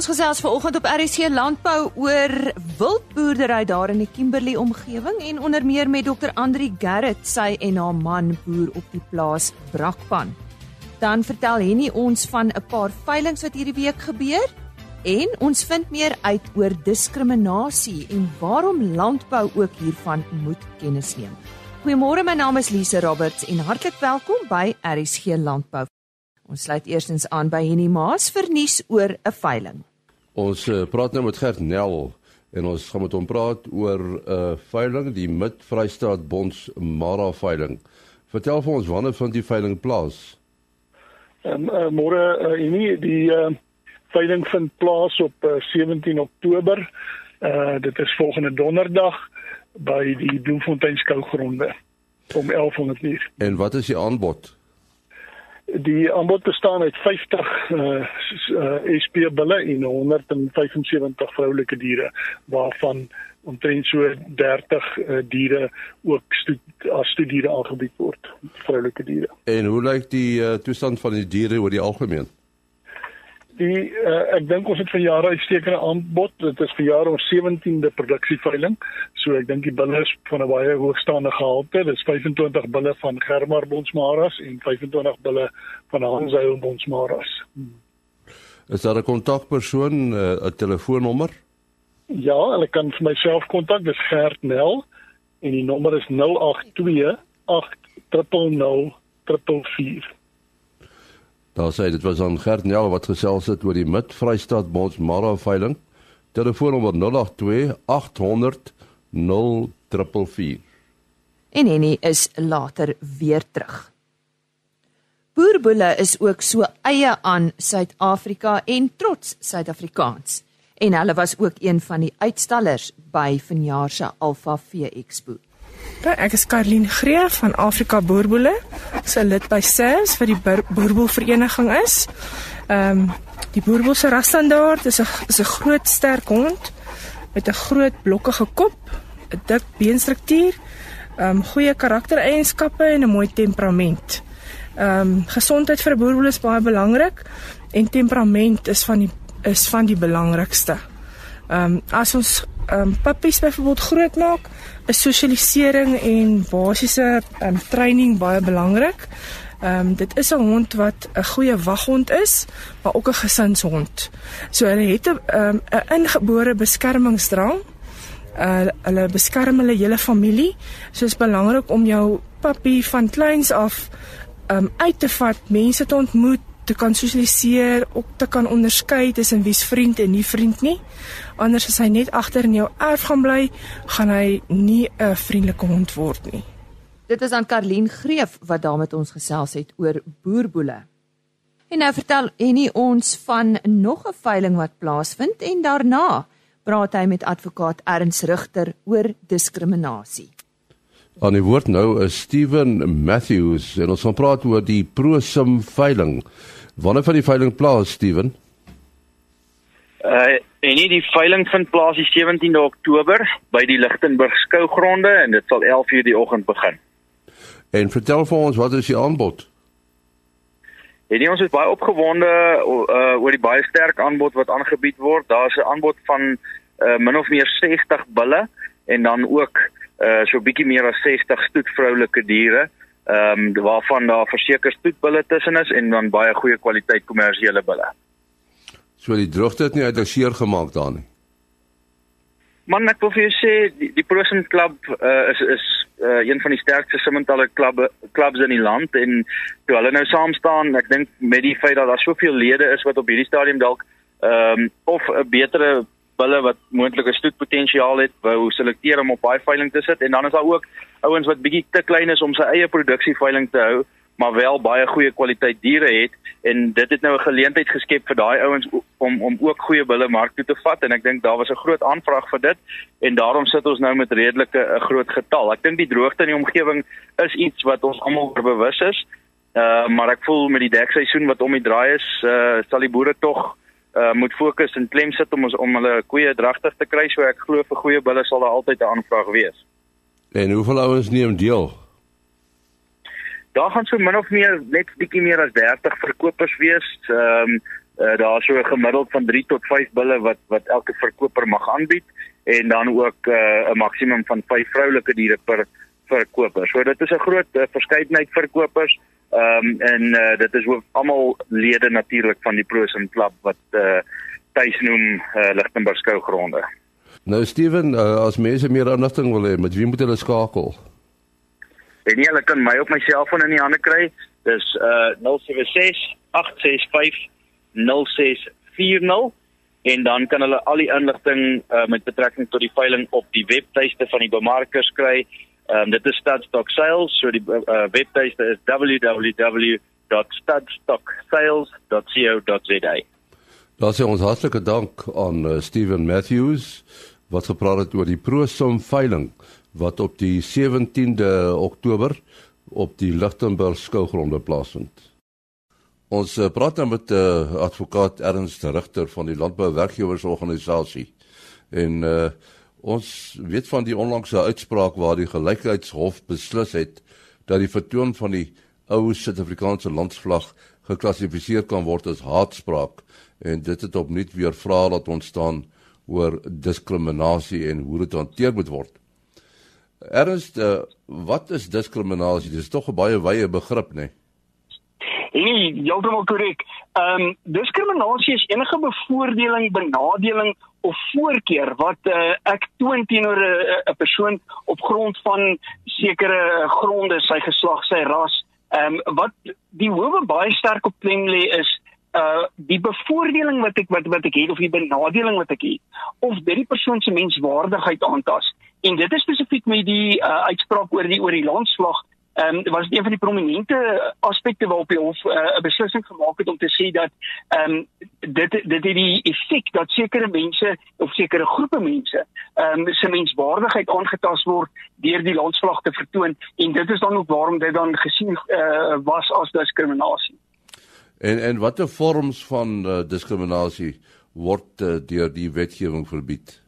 Ons gesels vanoggend op RC Landbou oor wildboerdery daar in die Kimberley omgewing en onder meer met Dr. Andri Gerrit, sy en haar man boer op die plaas Brakpan. Dan vertel Henny ons van 'n paar veilinge wat hierdie week gebeur en ons vind meer uit oor diskriminasie en waarom landbou ook hiervan moet kennis neem. Goeiemôre, my naam is Lise Roberts en hartlik welkom by RSG Landbou. Ons sluit eerstens aan by Henny Maas vir nuus oor 'n veiling. Ons uh, praat nou met Gert Nel en ons gaan met hom praat oor 'n uh, veiling, die Mid-Vrystaat Bonds Mara veiling. Vertel vir ons wanneer vind die veiling plaas? Ehm um, uh, môre uh, Henny, die uh, veiling vind plaas op uh, 17 Oktober. Uh dit is volgende donderdag by die Bloemfontein skougronde om 11:00 uur. En wat is die aanbod? Die aanbod bestaan uit 50 uh, uh, SP bulle en 175 vroulike diere waarvan omtrent so 30 uh, diere ook stu as studiere aangebied word, vroulike diere. En hoe lyk die uh, toestand van die diere oor die algemeen? Die uh, ek dink ons het vir jare uitstekende aanbod. Dit is vir jare ons 17de produksieveiling. So ek dink die bulle is van 'n baie hoogstaande gehalte. Dit is 25 bulle van Germar Bonsmaras en 25 bulle van Hansheil Bonsmaras. Hmm. Is daar 'n kontakpersoon, eh, 'n telefoonnommer? Ja, hulle kan vir myself kontak. Dis Gert Nel en die nommer is 082 800 344. Daar sê dit was aan Gert Nel wat gesels het oor die Mid-Vrystaat Bonsmara veiling. Telefoonnommer 082 800 0444. En Henny is later weer terug. Boerboele is ook so eie aan Suid-Afrika en trots Suid-Afrikaans. En hulle was ook een van die uitstallers by vanjaar se Alpha Vee Expo. Ek is Karlien Greef van Afrika Boerboele. Ek's 'n lid by SARS vir die Boerboelvereniging is. Ehm um, die Boerboel se rasstandaard is 'n is 'n groot sterk hond met 'n groot blokkige kop, 'n dik beenstruktuur, ehm um, goeie karaktereienskappe en 'n mooi temperament. Ehm um, gesondheid vir 'n boerboel is baie belangrik en temperament is van die is van die belangrikste. Ehm um, as ons ehm um, puppies byvoorbeeld groot maak, is sosialisering en basiese ehm um, training baie belangrik. Ehm um, dit is 'n hond wat 'n goeie waghond is, maar ook 'n gesinshond. So hulle het 'n ehm um, 'n ingebore beskermingsdrang. Uh, hulle beskerm hulle hele familie. So is belangrik om jou puppy van kleins af ehm um, uit te vat, mense te ontmoet, te kan sosialiseer, ook te kan onderskei tussen wie's vriend en nie vriend nie. Anders as hy net agter in jou erf gaan bly, gaan hy nie 'n vriendelike hond word nie. Dit is aan Karlien Greef wat daar met ons gesels het oor boerboele. En nou vertel Henny ons van nog 'n veiling wat plaasvind en daarna praat hy met advokaat Erns Rigter oor diskriminasie. Aan die woord nou is Steven Matthews en ons gaan praat oor die ProSim veiling. Wanneer van die veiling plaas, Steven? Uh en nie die veiling vind plaas die 17de Oktober by die Lichtenburg skougronde en dit sal 11:00 die oggend begin. En vertel vir ons wat is die aanbod? En ons is baie opgewonde uh oor die baie sterk aanbod wat aangebied word. Daar's 'n aanbod van uh min of meer 60 bulle en dan ook uh so bietjie meer as 60 stoetvroulike diere ehm um, waarvan daar verseker stoetbulle tussen is en dan baie goeie kwaliteit kommersiële bulle. So die droogte het nie uit seer gemaak daar nie. Man ek wil vir jou sê die, die Prosim klub uh, is is uh, een van die sterkste simmentalle klubbe klubs in die land en toe hulle nou saam staan, ek dink met die feit dat daar soveel lede is wat op hierdie stadium dalk ehm um, of 'n betere bulle wat moontlike stoetpotensiaal het, wou selekteer om op daai veiling te sit en dan is daar ook ouens wat bietjie te klein is om sy eie produksie veiling te hou, maar wel baie goeie kwaliteit diere het en dit het nou 'n geleentheid geskep vir daai ouens om om ook goeie bulle mark toe te vat en ek dink daar was 'n groot aanvraag vir dit en daarom sit ons nou met redelike 'n groot getal. Ek dink die droogte in die omgewing is iets wat ons almal bewus is. Uh maar ek voel met die dekseisoen wat om die draai is, uh sal die boere tog uh, moet fokus en klem sit om ons om hulle koeie dragtig te kry so ek glo vir goeie bulle sal daar altyd 'n aanvraag wees. En hoeveel ouens neem deel? Daar gaan so min of meer net bietjie meer as 30 verkopers wees. Ehm um, Uh, daar is so 'n gemiddeld van 3 tot 5 bulle wat wat elke verkoper mag aanbied en dan ook 'n uh, maksimum van 5 vroulike diere per verkoper. So dit is 'n groot uh, verskeidenheid verkopers. Ehm um, en uh, dit is ook almal lede natuurlik van die Prosim Club wat uh, tuis noem uh, Lichtenburg skougronde. Nou Steven, uh, as mense meer inligting wil hê, met wie moet hulle skakel? En nie hulle kan my op my selfoon in die hande kry. Dis uh 076 865 0640 en dan kan hulle al die inligting uh, met betrekking tot die veiling op die webtuiste van die bemarkers kry. Ehm um, dit is Studstock Sales, so die uh, webtuiste is www.studstocksales.co.za. Daar sê ons hartlike dank aan uh, Steven Matthews wat gepraat het oor die Prosom veiling wat op die 17de Oktober op die Lichtenburg skougronde plaasvind. Ons praat nou met 'n uh, advokaat Ernst Rigter van die Landbouwerkgewersorganisasie en uh, Ons weet van die onlangse uitspraak waar die gelykheidshof beslis het dat die vertoon van die ou Suid-Afrikaanse landsvlag geklassifiseer kan word as haatspraak en dit het opnuut weer vrae laat ontstaan oor diskriminasie en hoe dit hanteer moet word. Ernst, uh, wat is diskriminasie? Dit is tog 'n baie wye begrip, né? Nee? Nee, heeltemal korrek. Ehm um, diskriminasie is enige bevoordeling, benadeling of voorkeur wat uh, ek toon teenoor 'n persoon op grond van sekere gronde, sy geslag, sy ras. Ehm um, wat die howe baie sterk op klem lê is uh die bevoordeling wat ek wat wat ek het of die benadeling wat ek het of dit die persoon se menswaardigheid aantas en dit is spesifiek met die uh, uitspraak oor die oor die landslag ehm um, was een van die prominente aspekte waarop die hof eh, 'n uh, beslissing gemaak het om te sê dat ehm um, dit dit het die effek dat sekere mense of sekere groepe mense ehm um, se menswaardigheid aangetast word deur die landsvlag te vertoon en dit is dan ook waarom dit dan gesien uh, was as diskriminasie. En en watter vorms van uh, diskriminasie word uh, deur die wetgewing verbied?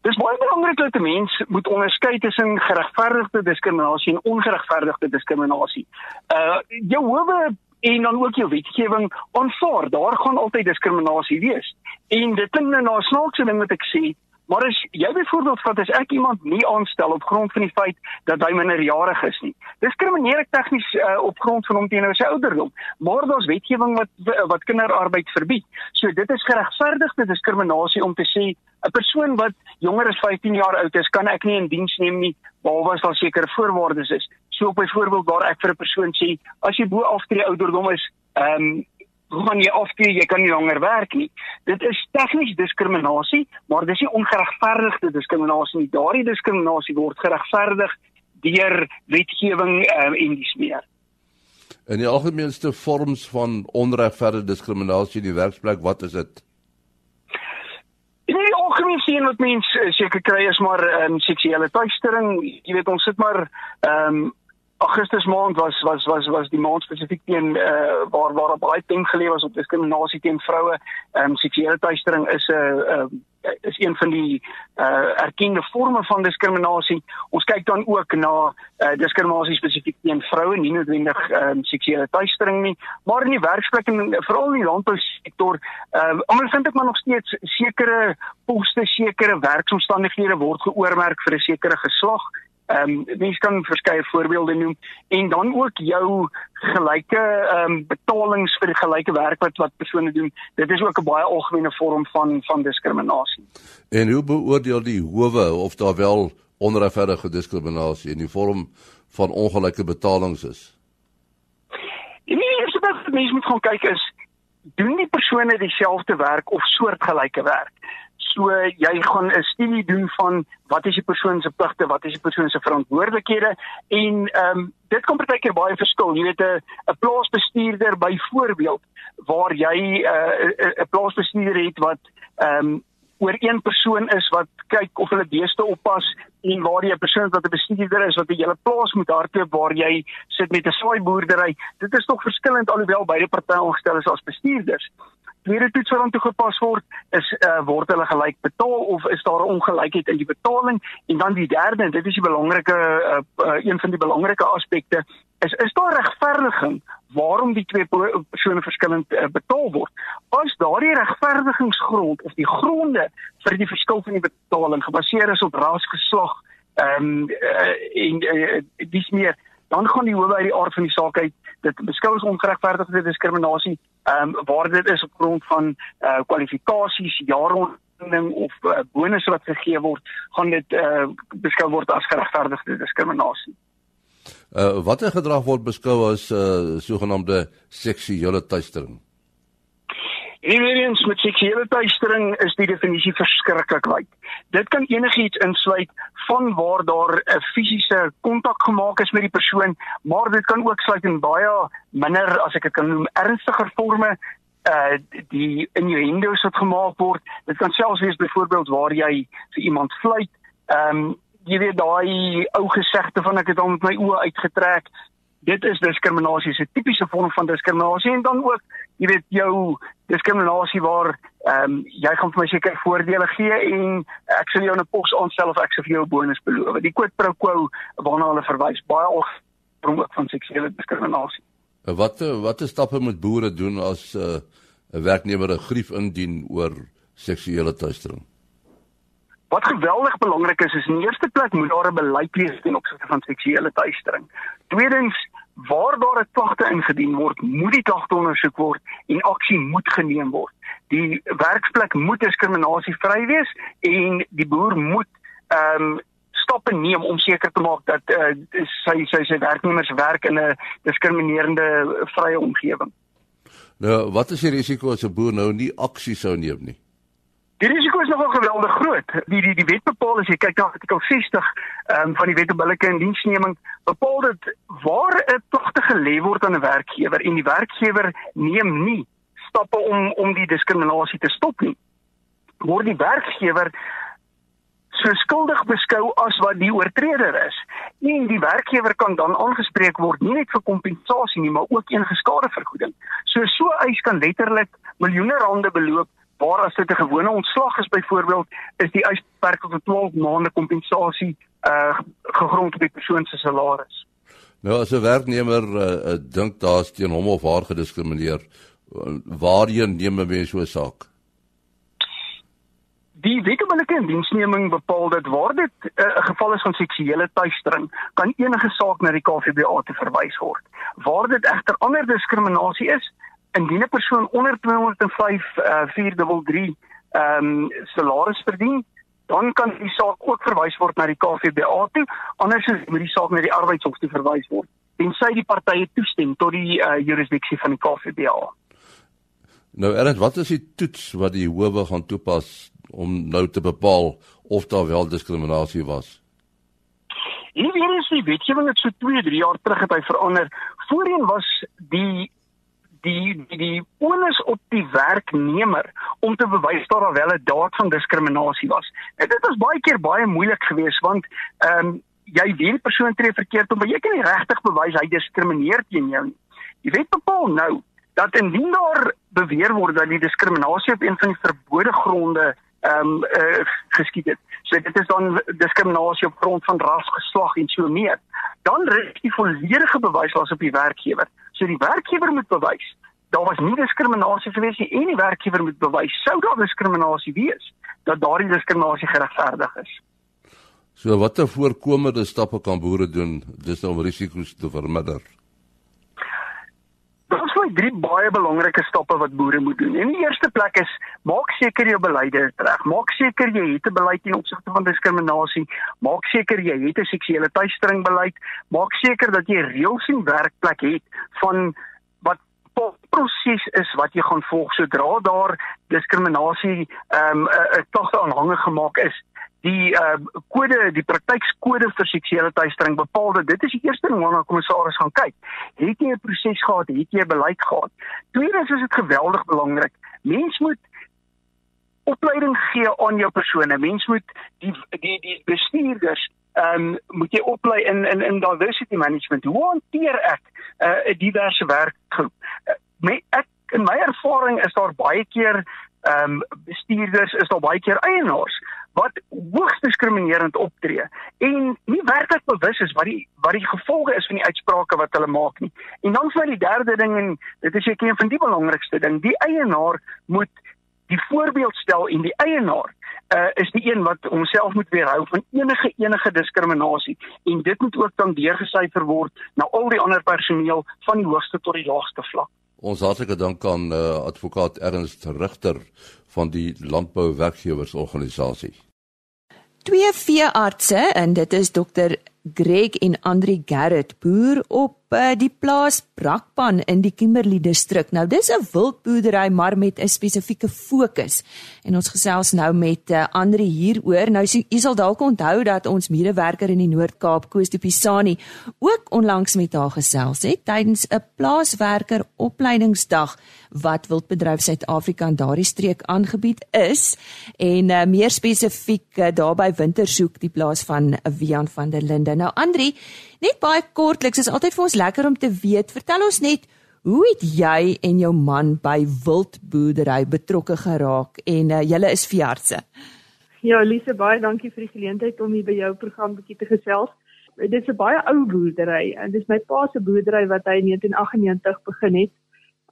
Dis baie belangrik dat 'n mens moet onderskei tussen geregverdigde diskriminasie en ongeregverdigde diskriminasie. Uh jou howe en dan ook jou wetgewing aanvaar, daar gaan altyd diskriminasie wees. En dit klink nou na 'n snaakse ding wat ek sê, Maar as jy byvoorbeeld vat as ek iemand nie aanstel op grond van die feit dat hy minderjarig is nie. Diskrimineer ek tegnies uh, op grond van hom teenoor sy ouderdom. Maar daar's wetgewing wat wat kinderarbeid verbied. So dit is geregverdigde diskriminasie om te sê 'n persoon wat jonger as 15 jaar oud is, kan ek nie in diens neem nie behalwe as daar sekere voorwaardes is. So byvoorbeeld waar ek vir 'n persoon sê as jy bo aftree ouderdom is, ehm um, gaan jy aftree jy kan nie langer werk nie. Dit is tegnies diskriminasie maar dis nie ongeregverdigde diskriminasie nie. Daardie diskriminasie word geregverdig deur wetgewing um, en dis meer. In die algemeenste vorms van onregverdige diskriminasie in die werksplek wat is dit? Ook nie sien wat mense seker kry is maar ehm um, seksuele tuistering. Jy weet ons sit maar ehm um, Augustus maand was was was was die maand spesifiek teen uh, waar waar baie teen geleef was op diskriminasie teen vroue. Ehm um, seksuele teistering is 'n uh, uh, is een van die uh, erkende forme van diskriminasie. Ons kyk dan ook na uh, diskriminasie spesifiek teen vroue, nie noodwendig ehm um, seksuele teistering nie, maar in die werksplek en veral in die landbousektor, ehm um, almal vind ek maar nog steeds sekere poste, sekere werksomstandighede word geoormerk vir 'n sekere geslag Ehm um, mens kan verskeie voorbeelde noem en dan ook jou gelyke ehm um, betalings vir gelyke werk wat wat persone doen. Dit is ook 'n baie algemene vorm van van diskriminasie. En hoe beoordeel die howe of daar wel onregverdige diskriminasie in die vorm van ongelyke betalings is? Die eerste wat mense moet gaan kyk is doen die persone dieselfde werk of soortgelyke werk? So jy gaan 'n studie doen van wat is die persoon se pligte, wat is die persoon se verantwoordelikhede en ehm um, dit kom partykeer baie verskil. Jy weet 'n 'n plaasbestuurder byvoorbeeld waar jy 'n uh, 'n plaasbestuurder het wat ehm um, oor een persoon is wat kyk of hulle beeste oppas en waar jy 'n persoon wat 'n bestuurder is wat 'n hele plaas moet hardloop waar jy sit met 'n saai boerdery. Dit is tog verskillend alhoewel beide partye aangestel is as bestuurders tweede toets wat aan toegepas word is uh, word hulle gelyk betaal of is daar 'n ongelykheid in die betaling? En dan die derde en dit is die belangrike uh, uh, een van die belangrike aspekte is is daar regverdiging waarom die twee persone verskillend uh, betaal word? As daardie regverdigingsgrond of die gronde vir die verskil van die betaling gebaseer is op ras, geslag, ehm um, uh, en uh, dis meer dan gaan die howe uit die aard van die saak uit dit beskou as ongeregverdigde diskriminasie ehm um, waar dit is op grond van uh, kwalifikasies, jaaronding of uh, bonusse wat gegee word, gaan dit uh, beskou word as geregverdigde diskriminasie. Uh watter gedrag word beskou as uh sogenaamde seksuele teistering? Evidence met seksuele teistering is die definisie verskriklik wyd. Dit kan enigiets insluit van waar daar 'n fisiese kontak gemaak is met die persoon, maar dit kan ook sluit in baie minder as ek dit kan noem ernstiger forme uh die innuendos wat gemaak word. Dit kan selfs wees byvoorbeeld waar jy vir iemand fluit. Ehm um, jy weet daai ou gesegde van ek het hom met my oë uitgetrek dit is diskriminasie, 'n tipiese vorm van diskriminasie en dan ook, jy weet, jou diskriminasie waar ehm um, jy gaan vir my seker voordele gee en ek sal jou 'n pos aanstel of ek sal vir jou 'n bonus beloof. Die quid pro quo waarna hulle verwys, baie ook van seksuele diskriminasie. Wat wat is stappe moet boere doen as 'n uh, werknemer 'n grief indien oor seksuele teistering? Wat geweldig belangrik is is in die eerste plek moet daar 'n beleid wees ten opsigte van seksuele teistering. Tweedens, waar daar 'n klagte ingedien word, moet die klagte ondersoek word en aksie moet geneem word. Die werksplek moet diskriminasievry wees en die boer moet ehm um, stappe neem om seker te maak dat uh, sy sy sy werknemers werk in 'n diskriminerende vrye omgewing. Nou, wat is die risiko as 'n boer nou nie aksie sou neem nie? Die risiko is nogal geweldig groot. Die die die wet bepaal as jy kyk na artikel 60 ehm um, van die wet op billike indiensneming, bepaal dit waar 'n klagte gelê word aan 'n werkgewer en die werkgewer neem nie stappe om om die diskriminasie te stop nie. Word die werkgewer so skuldig beskou as wat die oortreder is. En die werkgewer kan dan aangespreek word nie net vir kompensasie nie, maar ook enige skadevergoeding. So so eis kan letterlik miljoene rande beloop waar as dit 'n gewone ontslag is byvoorbeeld is die eisperk tot 12 maande kompensasie uh gegrond op die persoon se salaris. Nou as 'n werknemer uh, dink daar's teen hom of haar gediskrimineer, waarheen neem 'n mens so 'n saak? Die wetgewing in diensneming bepaal dat waar dit 'n uh, geval is van seksuele teistering, kan enige saak na die KVBA te verwys word. Waar dit egter ander diskriminasie is, indien 'n persoon onder 205 uh, 433 ehm um, salaris verdien, dan kan die saak ook verwys word na die KVBA toe, anders moet die saak na die arbeidshof toe verwys word tensy die partye toestem tot die uh, jurisdiksie van die KVBA. Nou Ernst, wat is die toets wat die howe gaan toepas om nou te bepaal of daar wel diskriminasie was? Hier weer is die wetgewing het so 2, 3 jaar terug het hy verander. Voorheen was die die die die onus op die werknemer om te bewys dat daar wel 'n daad van diskriminasie was. En dit was baie keer baie moeilik geweest want ehm um, jy weet die persoon tree verkeerd om, jy kan nie regtig bewys hy diskrimineer teen jou nie. Die wet bepaal nou dat indien daar beweer word dat die diskriminasie op een van die verbode gronde ehm um, uh, geskied het. So dit is dan diskriminasie op grond van ras, geslag en so meer. Dan rus die volledige bewyslas op die werkgewer. So die werkgewer moet bewys daar was nie diskriminasie gewees nie en die werkgewer moet bewys sou daar diskriminasie wees dat daardie diskriminasie geregverdig is. So watter voorkomende stappe kan boere doen dis om risiko's te verminder? Like drie baie belangrike stappe wat boere moet doen. In die eerste plek is maak seker jou beleide is reg. Maak seker jy het 'n beleid teen opsigte van diskriminasie. Maak seker jy het 'n seksuele teistering beleid. Maak seker dat jy reëls en werkplek het van wat proses is wat jy gaan volg sodra daar diskriminasie ehm um, 'n klagte aanhange gemaak is die uh kode die praktykskode vir seksuele teistering bepaal dat dit is die eerste ding waarna kommissaris gaan kyk. Het jy 'n proses gehad? Het jy 'n beleid gehad? Tweedens is dit geweldig belangrik. Mens moet opleiding gee aan jou persone. Mens moet die die die bestuurders ehm um, moet jy oplei in in in diversity management. Hoe hanteer ek uh, 'n uh, diverse werkgroep? Uh, my ek in my ervaring is daar baie keer ehm um, bestuurders is daar baie keer eienaars wat hoogs diskriminerend optree en nie werklik bewus is wat die wat die gevolge is van die uitsprake wat hulle maak nie. En dan vir die derde ding en dit is seker een van die belangrikste ding, die eienaar moet die voorbeeld stel en die eienaar uh, is die een wat homself moet weerhou van enige enige diskriminasie en dit moet ook dan deurgesyfer word na al die ander personeel van die hoogste tot die laagste vlak. Ons hartlike dank aan uh, advokaat Ernst Rigter van die Landbou Werkgewersorganisasie. Twee veeartse en dit is dokter Greg en Andri Garrett boer op uh, die plaas Brakpan in die Kimberley distrik. Nou dis 'n wildboerdery maar met 'n spesifieke fokus. En ons gesels nou met uh, Andri hieroor. Nou jy sal dalk onthou dat ons medewerker in die Noord-Kaap, Koos de Pisani, ook onlangs met haar gesels het tydens 'n plaaswerker opleidingsdag wat Wildbedryf Suid-Afrika in daardie streek aangebied is en uh, meer spesifiek uh, daarby Wintersoek die plaas van Wian van der Linde. Nou Andri, Net baie kortliks, is altyd vir ons lekker om te weet. Vertel ons net, hoe het jy en jou man by wildboerdery betrokke geraak en uh, julle is veeartse? Ja, Lise, baie dankie vir die geleentheid om hier by jou program bietjie te gesels. Dit is 'n baie ou boerdery en dis my pa se boerdery wat hy in 1998 begin het.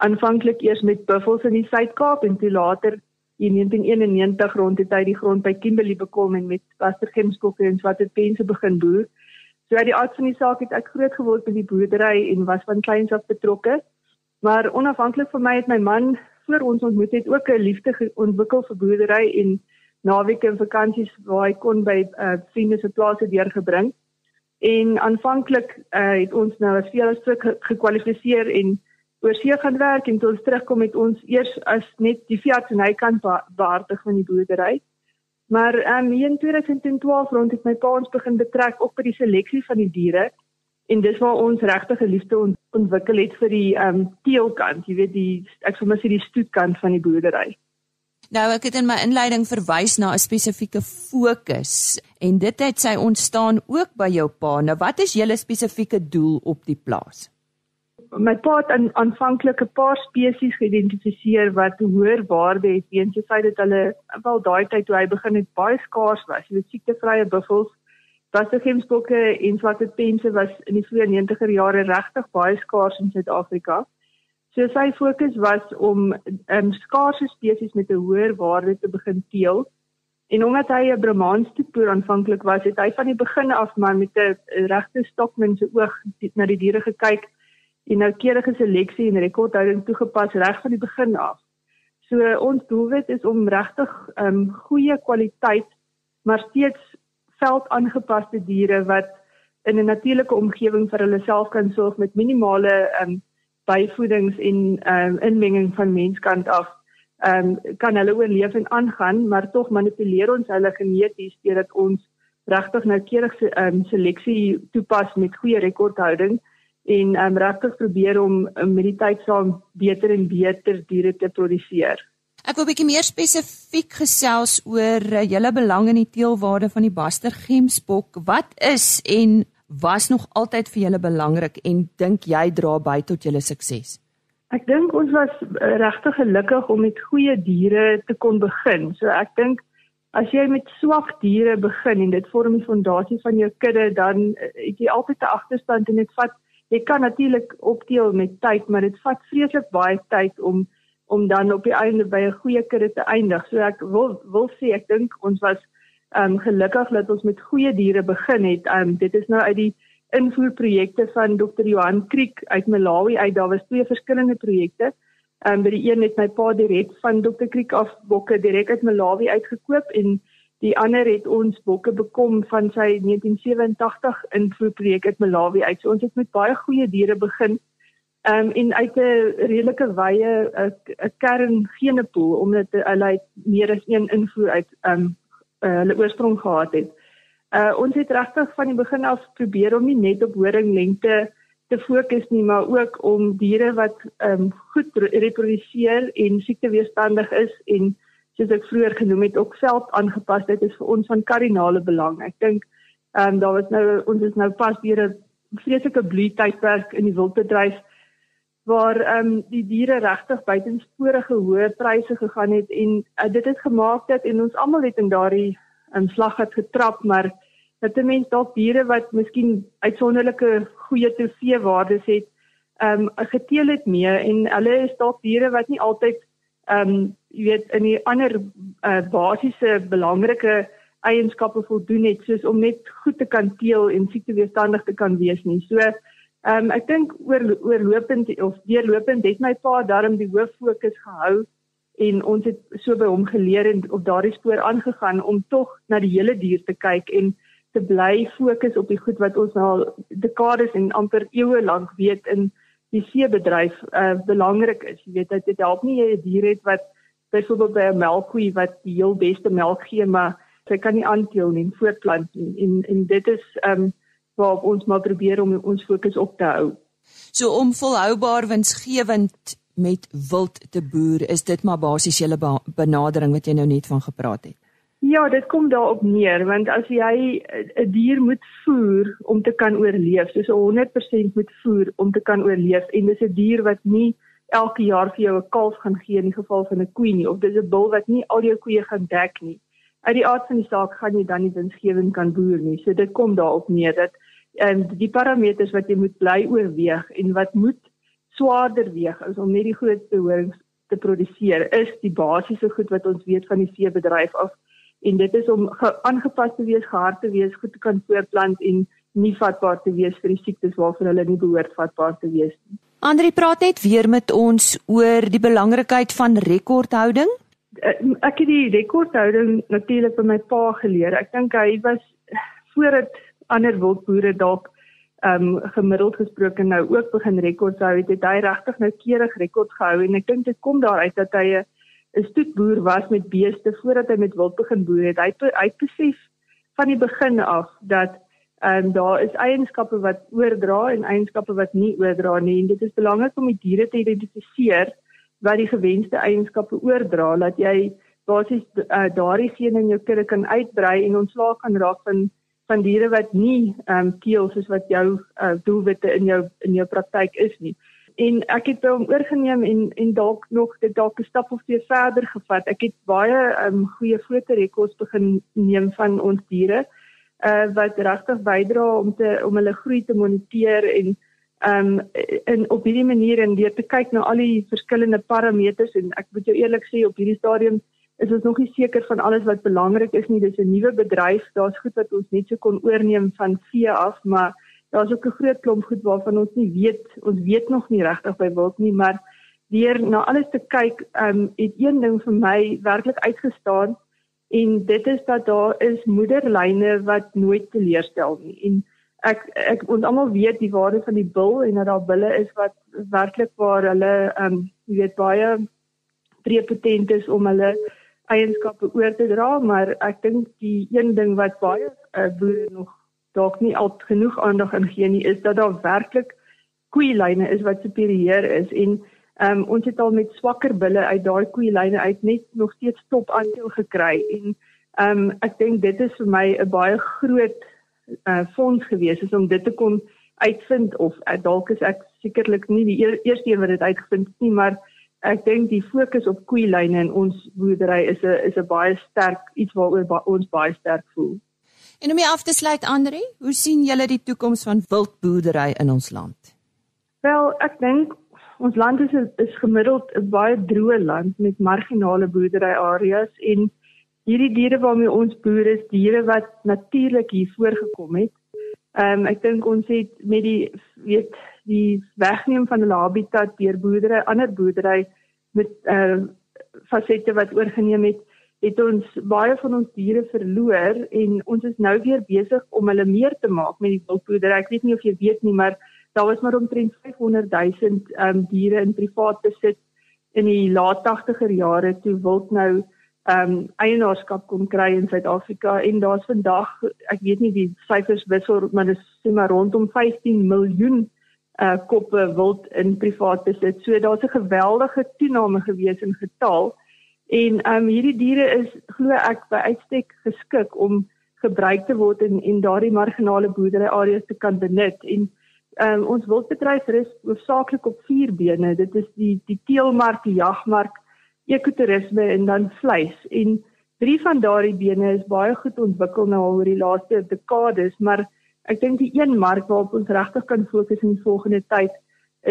Aanvanklik eers met buffels in die Suid-Kaap en toe later in 1991 rond het hy die grond by Kimberley bekom en met Pastergemskokke en Swarte Pense begin boer. So uit die aard van die saak het ek groot geword by die boerdery en was van kleins af betrokke. Maar onafhanklik van my het my man voor ons ontmoet het ook 'n liefde ontwikkel vir boerdery en naweke en vakansies waar hy kon by uh, vriende se plase deurgebring. En aanvanklik uh, het ons nou as veel as stuk gekwalifiseer en oor see gaan werk en toe ons terugkom het ons eers as net die veearts en hy kan behartig van die boerdery. Maar um, in 2012 rond het my pa ons begin betrek op by die seleksie van die diere en dis waar ons regtig 'n liefde ont ontwikkel het vir die ehm um, teelkant, jy weet die ek sou maar sê die stoetkant van die boerdery. Nou ek het in my inleiding verwys na 'n spesifieke fokus en dit het sy ontstaan ook by jou pa. Nou wat is julle spesifieke doel op die plaas? My pa het aan aanvanklik 'n paar spesies geïdentifiseer wat hoër waarde het weens die feit dat hulle wel daai tyd toe hy begin het baie skaars was. Jy weet siektevrye buffels, Bassegemsbokke en swarte pense was in die vroeë 90er jare regtig baie skaars in Suid-Afrika. So sy fokus was om um, skaarse spesies met 'n hoër waarde te begin teel. En omdat hy 'n Brahmans toepoer aanvanklik was, het hy van die begin af maar met 'n regte stokmense oog na die diere gekyk en noukeurige seleksie en rekordhouding toegepas reg van die begin af. So ons doelwit is om regtig um goeie kwaliteit maar steeds veldaangepaste diere wat in 'n natuurlike omgewing vir hulle self kan sorg met minimale um byvoedings en um inmenging van menskant af um kan hulle oorleef en aangaan maar tog manipuleer ons hulle geneties deurdat ons regtig noukeurige um seleksie toepas met goeie rekordhouding en um, regtig probeer om um, met die tyd saam beter en beter diere te produseer. Ek wil 'n bietjie meer spesifiek gesels oor uh, julle belang in die teelwaarde van die Baster Gemsbok. Wat is en was nog altyd vir julle belangrik en dink jy dra by tot julle sukses? Ek dink ons was uh, regtig gelukkig om met goeie diere te kon begin. So ek dink as jy met swak diere begin en dit vorm die fondasie van jou kudde, dan uh, het jy altyd 'n agterstand en dit vat jy kan natuurlik opdeel met tyd, maar dit vat vreeslik baie tyd om om dan op die einde by 'n goeie kudde te eindig. So ek wil wil sê ek dink ons was ehm um, gelukkig dat ons met goeie diere begin het. Ehm um, dit is nou uit die invoerprojekte van Dr. Johan Kriek uit Malawi uit. Daar was twee verskillende projekte. Ehm um, by die een het my pa direk van Dr. Kriek af bokke direk uit Malawi uitgekoop en Die ander het ons bokke bekom van sy 1987 invoerprojek uit Malawi uit. So ons het met baie goeie diere begin. Ehm um, en uit 'n redelike wye 'n kern genepool omdat hulle meer as een invoer uit ehm um, uh, hulle oorsprong gehad het. Uh ons het regtig van die begin af probeer om nie net op horinglengte te fokus nie, maar ook om diere wat ehm um, goed reproduseer en siekteweerstandig is en soos ek vroeër genoem het, ook veld aangepas. Dit is vir ons van kardinale belang. Ek dink ehm um, daar was nou ons is nou pas deur 'n vreeslike bloeitydperk in die wildbedryf waar ehm um, die diere regtig buitensporige hoë pryse gegaan het en uh, dit het gemaak dat en ons almal het in daardie 'n slag het getrap, maar dat 'n mens dalk diere wat miskien uitsonderlike goeie trofeewaardes het, ehm um, geteel het mee en hulle is dalk diere wat nie altyd ehm um, jy weet in die ander uh, basiese belangrike eienskappe voldoen het soos om net goed te kan teel en siekteweerstandig te kan wees nie. So ehm um, ek dink oor oorlopend of deurlopend het my pa daarom die hoof fokus gehou en ons het so by hom geleer en op daardie spoor aangegaan om tog na die hele dier te kyk en te bly fokus op die goed wat ons al dekades en amper eeue lank weet in die seebedryf uh, belangrik is. Jy weet dit help nie jy 'n dier het wat byvoorbeeld by 'n melkkoe wat die heel beste melk gee maar sy kan nie aanteel nie, voortplant nie en en dit is ehm um, waarop ons maar probeer om ons fokus op te hou. So om volhoubaar winsgewend met wild te boer, is dit maar basies julle benadering wat jy nou net van gepraat het. Ja, dit kom daarop neer want as jy 'n dier moet voer om te kan oorleef, soos 100% moet voer om te kan oorleef en dis 'n dier wat nie elke jaar vir jou 'n kalf gaan gee in die geval van 'n koe nie of dis 'n bul wat nie al jou koeie gaan dek nie. Uit die aard van die saak gaan jy dan nie winsgewend kan boer nie. So dit kom daarop neer dat ehm, die parameters wat jy moet bly oorweeg en wat moet swaarder weeg as om net die grootste horings te produseer is die basiese goed wat ons weet van die veebedryf af en dit is om aangepas te wees, gehard te wees, goed te kan voortplant en nie vatbaar te wees vir die siektes waarvoor hulle nie behoort vatbaar te wees nie. Andri praat net weer met ons oor die belangrikheid van rekordhouding. Eh, ek het die rekordhouding natuurlik by my pa geleer. Ek dink hy was voordat ander wildboere dalk ehm um, gemiddeld gesproke nou ook begin rekords hou, het hy regtig nou keurig rekord gehou en ek dink dit kom daaruit dat hy 'n 'n stoetboer was met beeste voordat hy met wild begin boer het. Hy hy besef van die begin af dat ehm um, daar is eienskappe wat oordra en eienskappe wat nie oordra nie en dit is belangrik om die diere te identifiseer wat die gewenste eienskappe oordra dat jy basies uh, daardie gene in jou kudde kan uitbrei en ontslaak kan raak van van diere wat nie ehm um, keel soos wat jou uh, doelwitte in jou in jou praktyk is nie en ek het hom oorgeneem en en dalk nog dit dalk 'n stap of twee verder gevat. Ek het baie um, goeie fotorekords begin neem van ons diere uh wat regtig bydra om te om hulle groei te moniteer en um en op hierdie manier en deur te kyk na al die verskillende parameters en ek moet jou eerlik sê op hierdie stadium is ons nog nie seker van alles wat belangrik is nie. Dis 'n nuwe bedryf. Daar's goed wat ons net so kon oorneem van vee af, maar daar's ook 'n groot klomp goed waarvan ons nie weet, ons weet nog nie regtig by wild nie, maar deur na alles te kyk, ehm um, het een ding vir my werklik uitgestaan en dit is dat daar is moederlyne wat nooit teleurstel nie. En ek ek ons almal weet die waarde van die bil en dat daar bulle is wat werklik waar hulle ehm um, jy weet baie prepotent is om hulle eienskappe oor te dra, maar ek dink die een ding wat baie uh, boere nog dalk nie al genoeg aandag aan gee nie is dat daar werklik koeilyne is wat superieur is en um, ons het al met swakker bulle uit daai koeilyne uit net nog steeds top aandeel gekry en um, ek dink dit is vir my 'n baie groot uh, fonds gewees is om dit te kon uitvind of uh, dalk is ek sekerlik nie die eer, eerste een wat dit uitgevind het nie maar ek dink die fokus op koeilyne in ons boerdery is 'n is 'n baie sterk iets waaroor ba ons baie sterk voel. En om jy af te sluit Andri, hoe sien julle die toekoms van wildboerdery in ons land? Wel, ek dink ons land is is gemiddeld 'n baie droë land met marginale boerdery areas en hierdie diere waarmee ons boer is diere wat natuurlik hier voorgekom het. Ehm um, ek dink ons het met die weet die wegneem van hulle habitat deur boerdery, ander boerdery met ehm uh, fasette wat oorgeneem het, het ons baie van ons diere verloor en ons is nou weer besig om hulle meer te maak met die wildboerdery. Ek weet nie of jy weet nie, maar daar was maar omtrent 500 000 um, diere in privaat besit in die laat 80er jare toe wild nou um, eienaarskap kon kry in Suid-Afrika en daar's vandag ek weet nie die syfers wissel maar dit is maar rondom 15 miljoen uh koppe wild in privaat besit. So daar's 'n geweldige toename gewees in getal. En ehm um, hierdie diere is glo ek by uitstek geskik om gebruik te word in en daardie marginale boerdery areas te kan benut. En ehm um, ons wildbedryf rus hoofsaaklik op vier bene. Dit is die die teelmark, die jagmark, ekotourisme en dan vleis. En Drie van daardie bene is baie goed ontwikkel nou oor die laaste dekades, maar ek dink die een mark waarop ons regtig kan fokus in die volgende tyd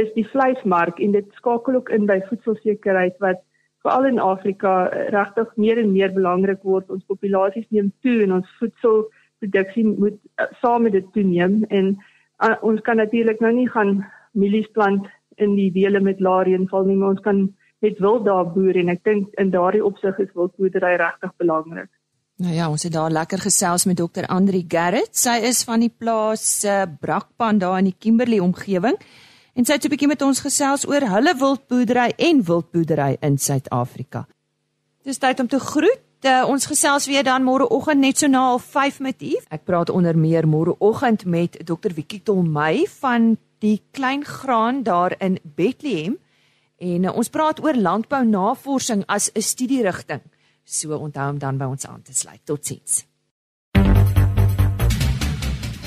is die vleismark en dit skakel ook in by voedselsekerheid wat veral in Afrika regtig meer en meer belangrik word. Ons populasies neem toe en ons voedselproduksie moet uh, saam met dit toeneem en uh, ons kan natuurlik nou nie gaan mielies plant in die dele met lae reënval nie, maar ons kan net wil daar boer en ek dink in daardie opsig is wildboerdery regtig belangrik. Nou ja, ons het daar lekker gesels met dokter Andri Gerrit. Sy is van die plaas uh, Brakpan daar in die Kimberley omgewing. En sy het 'n bietjie met ons gesels oor hulle wildboerdery en wildboerdery in Suid-Afrika. Dis tyd om te groet. Uh, ons gesels weer dan môreoggend net so na 5 met u. Ek praat onder meer môreoggend met Dr. Wiekie Tolmey van die Klein Graan daar in Bethlehem. En uh, ons praat oor landbounavorsing as 'n studierigting. So onthou om dan by ons aan te sluit. Totsiens.